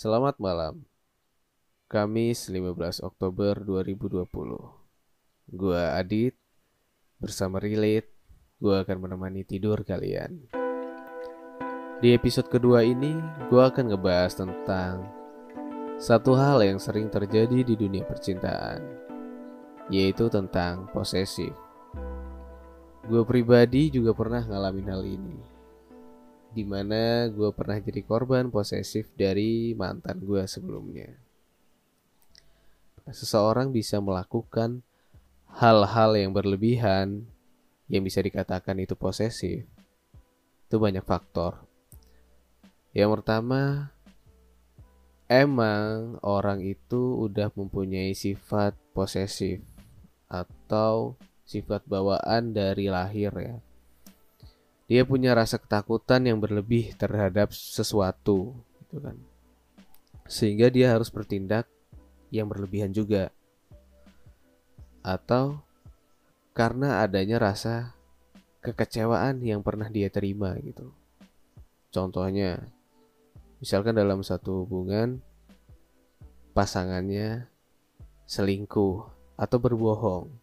Selamat malam. Kamis 15 Oktober 2020. Gua Adit bersama Relate. Gua akan menemani tidur kalian. Di episode kedua ini, gua akan ngebahas tentang satu hal yang sering terjadi di dunia percintaan, yaitu tentang posesif. Gue pribadi juga pernah ngalamin hal ini di mana gue pernah jadi korban posesif dari mantan gue sebelumnya. Seseorang bisa melakukan hal-hal yang berlebihan yang bisa dikatakan itu posesif. Itu banyak faktor. Yang pertama, emang orang itu udah mempunyai sifat posesif atau sifat bawaan dari lahir ya dia punya rasa ketakutan yang berlebih terhadap sesuatu gitu kan. Sehingga dia harus bertindak yang berlebihan juga. Atau karena adanya rasa kekecewaan yang pernah dia terima gitu. Contohnya misalkan dalam satu hubungan pasangannya selingkuh atau berbohong.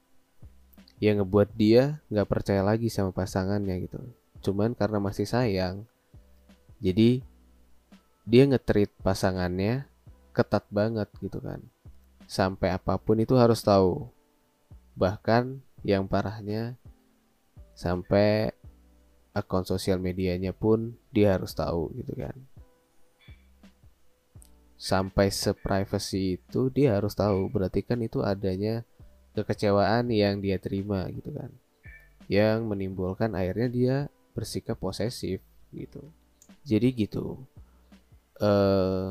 Yang ngebuat dia nggak percaya lagi sama pasangannya gitu cuman karena masih sayang. Jadi dia ngetrit pasangannya ketat banget gitu kan. Sampai apa pun itu harus tahu. Bahkan yang parahnya sampai akun sosial medianya pun dia harus tahu gitu kan. Sampai seprivasi itu dia harus tahu. Berarti kan itu adanya kekecewaan yang dia terima gitu kan. Yang menimbulkan akhirnya dia bersikap posesif gitu. Jadi gitu. Uh, eh,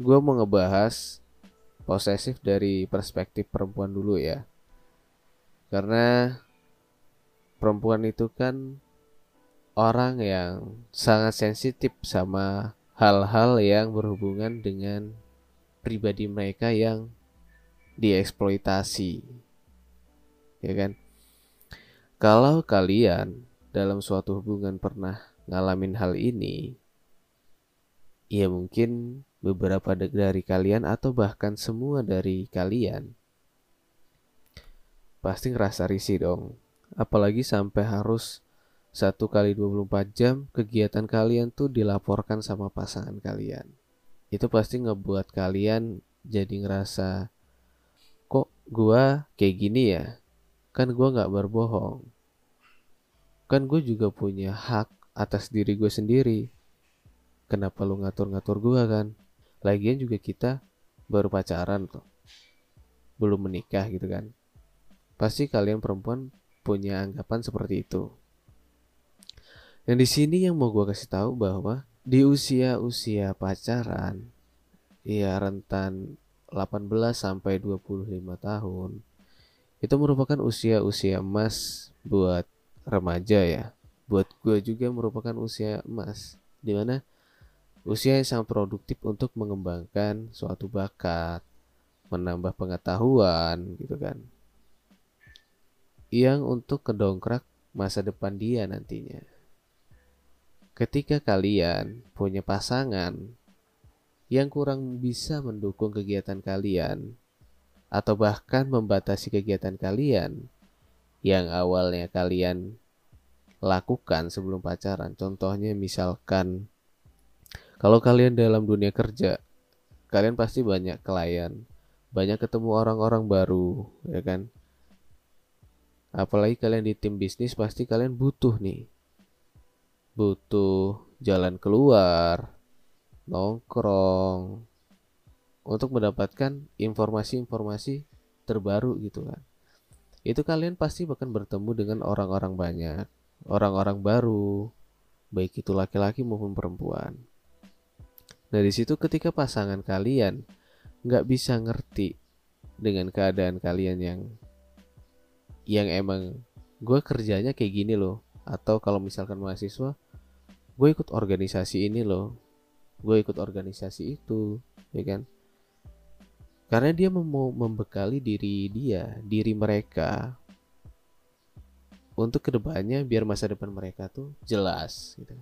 gue mau ngebahas posesif dari perspektif perempuan dulu ya. Karena perempuan itu kan orang yang sangat sensitif sama hal-hal yang berhubungan dengan pribadi mereka yang dieksploitasi. Ya kan? Kalau kalian dalam suatu hubungan pernah ngalamin hal ini, ya mungkin beberapa dari kalian atau bahkan semua dari kalian pasti ngerasa risih dong. Apalagi sampai harus satu kali 24 jam kegiatan kalian tuh dilaporkan sama pasangan kalian. Itu pasti ngebuat kalian jadi ngerasa kok gua kayak gini ya? Kan gua nggak berbohong kan gue juga punya hak atas diri gue sendiri. Kenapa lu ngatur-ngatur gue kan? Lagian juga kita baru pacaran tuh. Belum menikah gitu kan? Pasti kalian perempuan punya anggapan seperti itu. Dan di sini yang mau gue kasih tahu bahwa di usia-usia pacaran ya rentan 18 sampai 25 tahun itu merupakan usia-usia emas buat remaja ya. Buat gue juga merupakan usia emas di mana usia yang sangat produktif untuk mengembangkan suatu bakat menambah pengetahuan gitu kan. Yang untuk kedongkrak masa depan dia nantinya. Ketika kalian punya pasangan yang kurang bisa mendukung kegiatan kalian atau bahkan membatasi kegiatan kalian yang awalnya kalian lakukan sebelum pacaran. Contohnya misalkan kalau kalian dalam dunia kerja, kalian pasti banyak klien, banyak ketemu orang-orang baru, ya kan? Apalagi kalian di tim bisnis pasti kalian butuh nih. Butuh jalan keluar, nongkrong untuk mendapatkan informasi-informasi terbaru gitu kan itu kalian pasti akan bertemu dengan orang-orang banyak, orang-orang baru, baik itu laki-laki maupun perempuan. Nah di situ ketika pasangan kalian nggak bisa ngerti dengan keadaan kalian yang yang emang gue kerjanya kayak gini loh, atau kalau misalkan mahasiswa, gue ikut organisasi ini loh, gue ikut organisasi itu, ya kan? Karena dia mau membekali diri dia, diri mereka untuk ke depannya biar masa depan mereka tuh jelas gitu.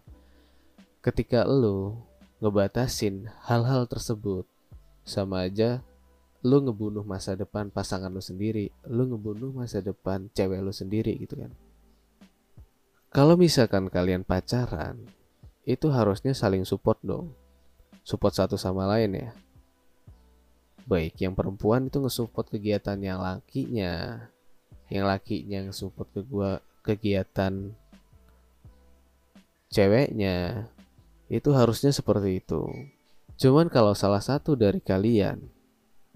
Ketika lo ngebatasin hal-hal tersebut sama aja lu ngebunuh masa depan pasangan lu sendiri, lu ngebunuh masa depan cewek lu sendiri gitu kan. Kalau misalkan kalian pacaran, itu harusnya saling support dong. Support satu sama lain ya. Baik, yang perempuan itu ngesupport kegiatan yang lakinya, yang lakinya ngesupport ke gua kegiatan ceweknya. Itu harusnya seperti itu. Cuman kalau salah satu dari kalian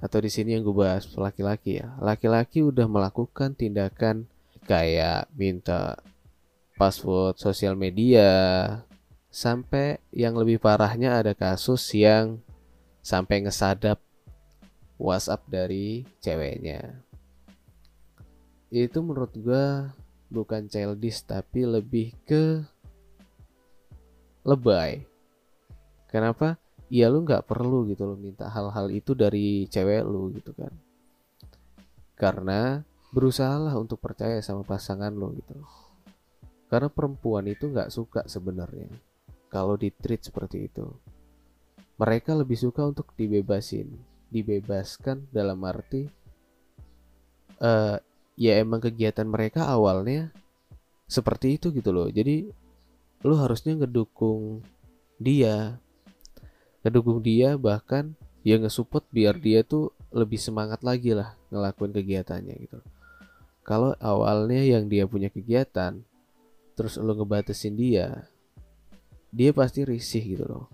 atau di sini yang gue bahas laki-laki ya laki-laki udah melakukan tindakan kayak minta password sosial media sampai yang lebih parahnya ada kasus yang sampai ngesadap WhatsApp dari ceweknya itu menurut gue bukan childish tapi lebih ke lebay. Kenapa? Ya lu nggak perlu gitu lo minta hal-hal itu dari cewek lu gitu kan. Karena berusahalah untuk percaya sama pasangan lo gitu karena perempuan itu nggak suka sebenarnya kalau di treat seperti itu. Mereka lebih suka untuk dibebasin dibebaskan dalam arti uh, ya emang kegiatan mereka awalnya seperti itu gitu loh. Jadi lu harusnya ngedukung dia. Ngedukung dia bahkan ya ngesupport biar dia tuh lebih semangat lagi lah ngelakuin kegiatannya gitu. Kalau awalnya yang dia punya kegiatan terus lo ngebatasin dia dia pasti risih gitu loh.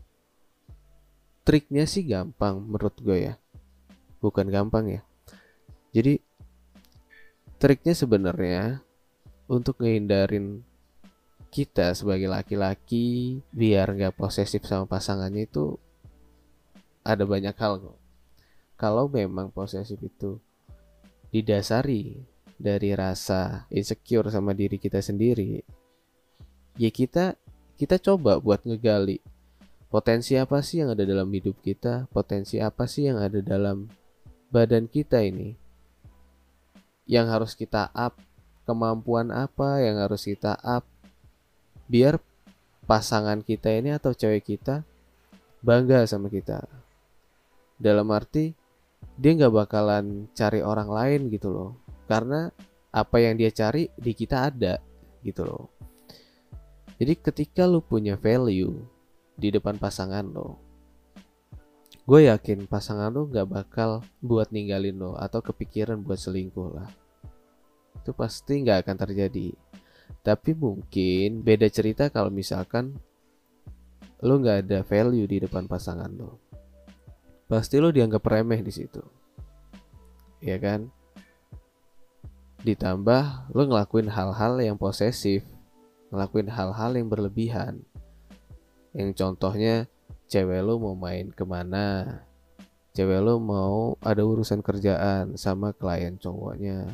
Triknya sih gampang menurut gue ya. Bukan gampang ya. Jadi triknya sebenarnya untuk ngehindarin kita sebagai laki-laki biar nggak posesif sama pasangannya itu ada banyak hal kok. Kalau memang posesif itu didasari dari rasa insecure sama diri kita sendiri, ya kita kita coba buat ngegali potensi apa sih yang ada dalam hidup kita, potensi apa sih yang ada dalam badan kita ini yang harus kita up, kemampuan apa yang harus kita up. Biar pasangan kita ini atau cewek kita bangga sama kita. Dalam arti dia nggak bakalan cari orang lain gitu loh. Karena apa yang dia cari di kita ada gitu loh. Jadi ketika lu punya value di depan pasangan lo gue yakin pasangan lo nggak bakal buat ninggalin lo atau kepikiran buat selingkuh lah itu pasti nggak akan terjadi tapi mungkin beda cerita kalau misalkan lo nggak ada value di depan pasangan lo pasti lo dianggap remeh di situ. Ya kan? Ditambah lo ngelakuin hal-hal yang posesif, ngelakuin hal-hal yang berlebihan. Yang contohnya cewek lo mau main ke mana, cewek lo mau ada urusan kerjaan sama klien cowoknya.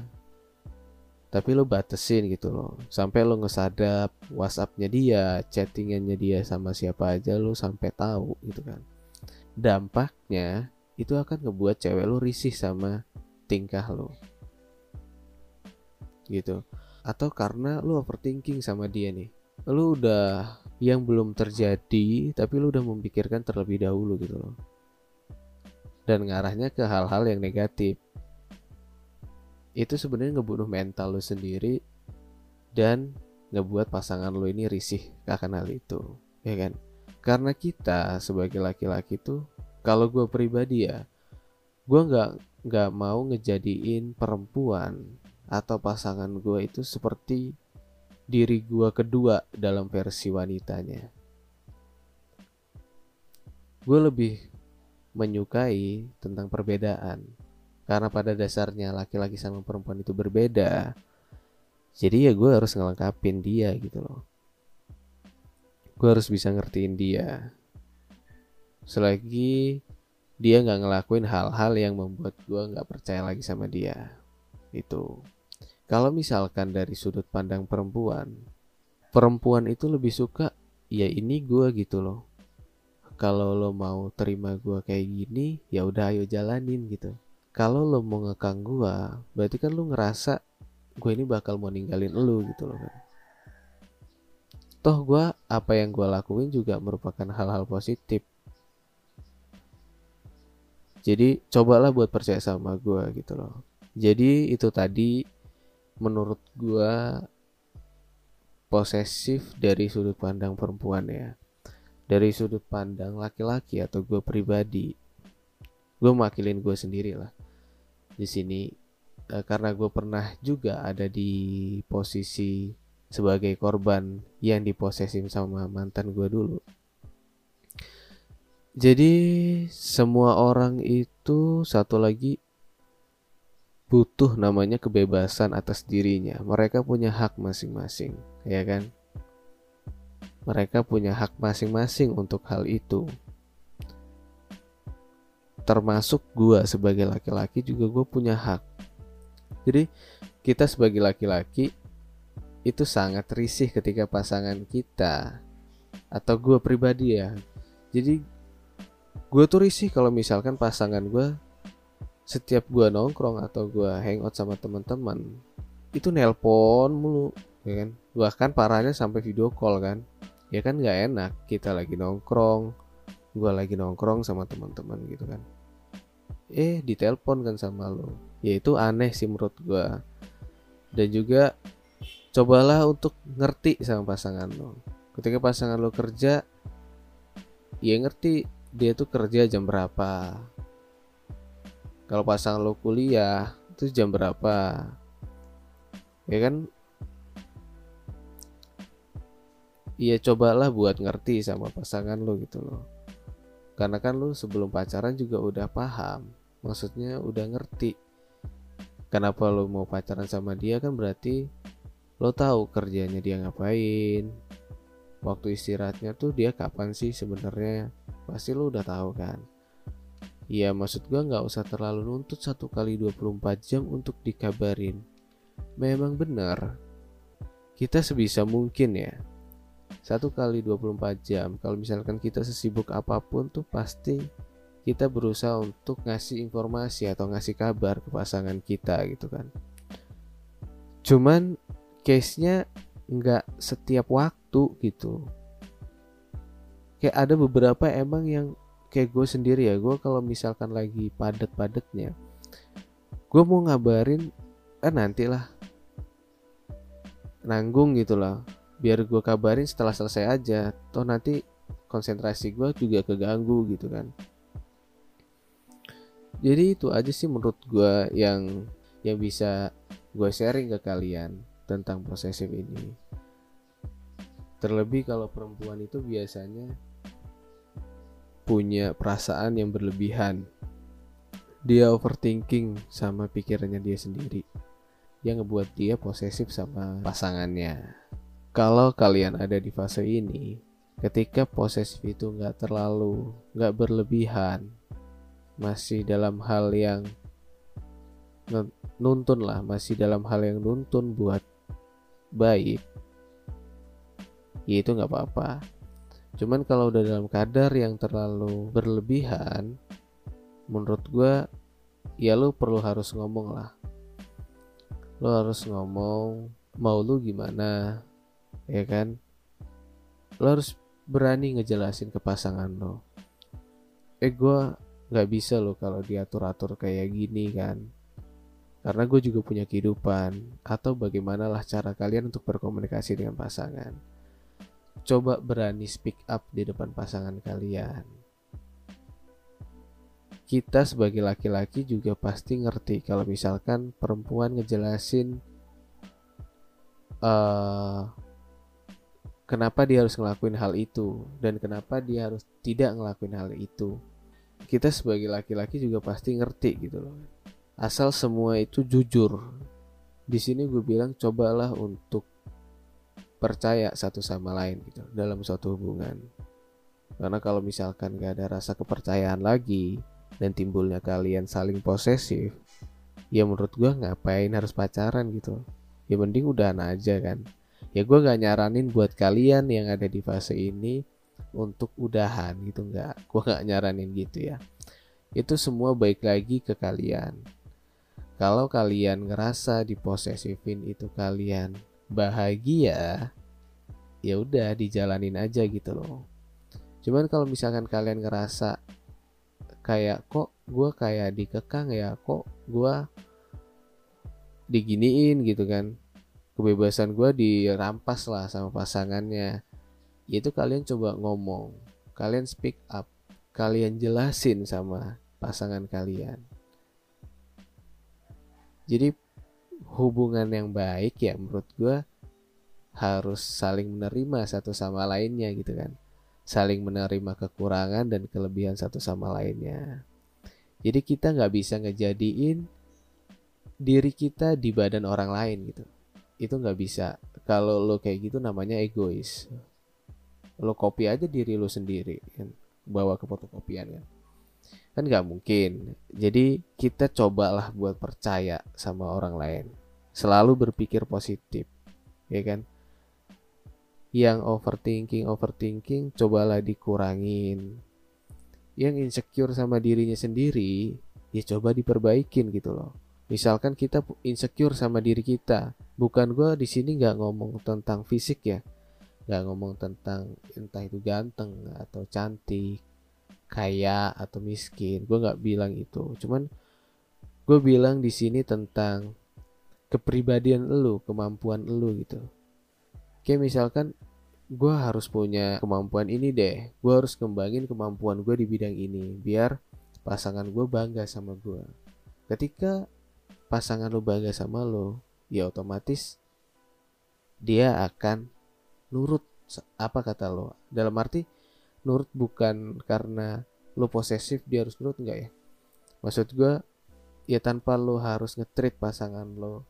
Tapi lo batesin gitu loh, sampai lo ngesadap WhatsAppnya dia, chattingannya dia sama siapa aja lo sampai tahu gitu kan. Dampaknya itu akan ngebuat cewek lo risih sama tingkah lo gitu. Atau karena lo overthinking sama dia nih. Lo udah yang belum terjadi tapi lo udah memikirkan terlebih dahulu gitu loh. Dan ngarahnya ke hal-hal yang negatif. Itu sebenarnya ngebunuh mental lo sendiri dan ngebuat pasangan lo ini risih akan hal itu ya kan? Karena kita sebagai laki-laki tuh kalau gue pribadi ya gue nggak nggak mau ngejadiin perempuan atau pasangan gue itu seperti diri gue kedua dalam versi wanitanya. Gue lebih menyukai tentang perbedaan. Karena pada dasarnya laki-laki sama perempuan itu berbeda jadi ya gue harus ngelengkapin dia gitu loh. Gue harus bisa ngertiin dia. Selagi dia nggak ngelakuin hal-hal yang membuat gue nggak percaya lagi sama dia. Itu kalau misalkan dari sudut pandang perempuan perempuan itu lebih suka ya ini gue gitu loh. Kalau lo mau terima gue kayak gini ya udah ayo jalanin gitu. Kalau lo mau ngekang gue berarti kan lo ngerasa gue ini bakal mau ninggalin lo gitu loh kan. Toh gue apa yang gue lakuin juga merupakan hal-hal positif. Jadi cobalah buat percaya sama gue gitu loh. Jadi itu tadi menurut gue posesif dari sudut pandang perempuan ya. Dari sudut pandang laki-laki atau gue pribadi gue makilin gue sendiri lah. Di sini eh, karena gue pernah juga ada di posisi sebagai korban yang diposesin sama mantan gue dulu. Jadi semua orang itu satu lagi butuh namanya kebebasan atas dirinya. Mereka punya hak masing-masing, ya kan? Mereka punya hak masing-masing untuk hal itu. Termasuk gue sebagai laki-laki juga gue punya hak. Jadi kita sebagai laki-laki itu sangat risih ketika pasangan kita atau gue pribadi ya. Jadi gue tuh risih kalau misalkan pasangan gue setiap gue nongkrong atau gue hangout sama teman-teman itu nelpon mulu ya kan? Bahkan parahnya sampai video call kan. Ya kan nggak enak kita lagi nongkrong gue lagi nongkrong sama teman-teman gitu kan. Eh ditelepon kan sama lo ya itu aneh sih menurut gue dan juga cobalah untuk ngerti sama pasangan lo ketika pasangan lo kerja ya ngerti dia tuh kerja jam berapa kalau pasang lo kuliah itu jam berapa? Ya kan? Iya cobalah buat ngerti sama pasangan lo gitu loh. Karena kan lo sebelum pacaran juga udah paham. Maksudnya udah ngerti Kenapa lo mau pacaran sama dia kan berarti Lo tahu kerjanya dia ngapain. Waktu istirahatnya tuh dia kapan sih sebenarnya? Pasti lu udah tahu kan. Iya maksud gua nggak usah terlalu nuntut satu kali 24 jam untuk dikabarin. Memang benar. Kita sebisa mungkin ya. Satu kali 24 jam. Kalau misalkan kita sesibuk apa pun tuh pasti kita berusaha untuk ngasih informasi atau ngasih kabar ke pasangan kita gitu kan. Cuman case-nya nggak setiap waktu gitu kayak ada beberapa emang yang kayak gue sendiri ya gue kalau misalkan lagi padet-padetnya gue mau ngabarin eh nantilah. Nanggung gitu lah biar gue kabarin setelah selesai aja. Toh nanti konsentrasi gue juga keganggu gitu kan. Jadi itu aja sih menurut gue yang yang bisa gue sharing ke kalian tentang posesif ini. Terlebih kalau perempuan itu biasanya punya perasaan yang berlebihan. Dia overthinking sama pikirannya dia sendiri. Yang ngebuat dia posesif sama pasangannya. Kalau kalian ada di fase ini, ketika posesif itu nggak terlalu, nggak berlebihan, masih dalam hal yang nuntun lah, masih dalam hal yang nuntun buat baik, ya itu nggak apa-apa cuman kalau udah dalam kadar yang terlalu berlebihan menurut gue ya lu perlu harus ngomong lah. Lu harus ngomong mau lu gimana ya kan? Lu harus berani ngejelasin ke pasangan lo eh gue nggak bisa lo kalau diatur atur kayak gini kan. Karena gue juga punya kehidupan. Atau bagaimanalah cara kalian untuk berkomunikasi dengan pasangan coba berani speak up di depan pasangan kalian. Kita sebagai laki-laki juga pasti ngerti kalau misalkan perempuan ngejelasin uh, kenapa dia harus ngelakuin hal itu dan kenapa dia harus tidak ngelakuin hal itu. Kita sebagai laki-laki juga pasti ngerti gitu loh. Asal semua itu jujur. Di sini gue bilang cobalah untuk percaya satu sama lain gitu dalam suatu hubungan. Karena kalau misalkan gak ada rasa kepercayaan lagi dan timbulnya kalian saling posesif, ya menurut gue ngapain harus pacaran gitu. Ya mending udahan aja kan. Ya gue gak nyaranin buat kalian yang ada di fase ini untuk udahan gitu nggak. Gue gak nyaranin gitu ya. Itu semua baik lagi ke kalian. Kalau kalian ngerasa diposesifin itu kalian bahagia ya udah dijalanin aja gitu loh. Cuman kalau misalkan kalian ngerasa kayak kok gue kayak dikekang ya? Kok gue diginiin? gitu kan. Kebebasan gue dirampas lah sama pasangannya. Itu kalian coba ngomong kalian speak up kalian jelasin sama pasangan kalian. Jadi hubungan yang baik ya menurut gue harus saling menerima satu sama lainnya gitu kan saling menerima kekurangan dan kelebihan satu sama lainnya. Jadi kita nggak bisa ngejadiin diri kita di badan orang lain gitu. Itu nggak bisa. Kalau lo kayak gitu namanya egois. Lo copy aja diri lo sendiri kan, bawa ke fotokopian kan. Kan nggak mungkin. Jadi kita cobalah buat percaya sama orang lain. Selalu berpikir positif, ya kan? yang overthinking overthinking cobalah dikurangin yang insecure sama dirinya sendiri ya coba diperbaikin gitu loh misalkan kita insecure sama diri kita bukan gue di sini nggak ngomong tentang fisik ya nggak ngomong tentang entah itu ganteng atau cantik kaya atau miskin gue nggak bilang itu cuman gue bilang di sini tentang kepribadian lu kemampuan lu gitu Kayak misalkan gue harus punya kemampuan ini deh. Gue harus kembangin kemampuan gue di bidang ini biar pasangan gue bangga sama gue. Ketika pasangan lo bangga sama lo, ya otomatis dia akan nurut apa kata lo. Dalam arti nurut bukan karena lo posesif dia harus nurut enggak ya. Maksud gue ya tanpa lo harus ngetrit pasangan lo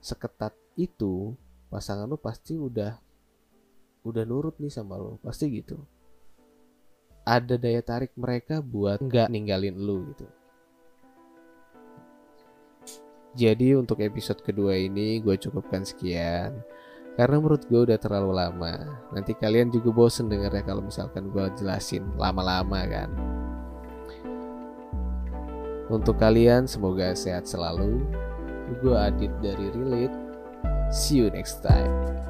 seketat itu pasangan lu pasti udah udah nurut nih sama lo pasti gitu. Ada daya tarik mereka buat nggak ninggalin lu gitu. Jadi untuk episode kedua ini gue cukupkan sekian karena menurut gue udah terlalu lama. Nanti kalian juga bosen dengarnya kalau misalkan gue jelasin lama-lama kan? Untuk kalian semoga sehat selalu. Gue Adit dari Relate. See you next time.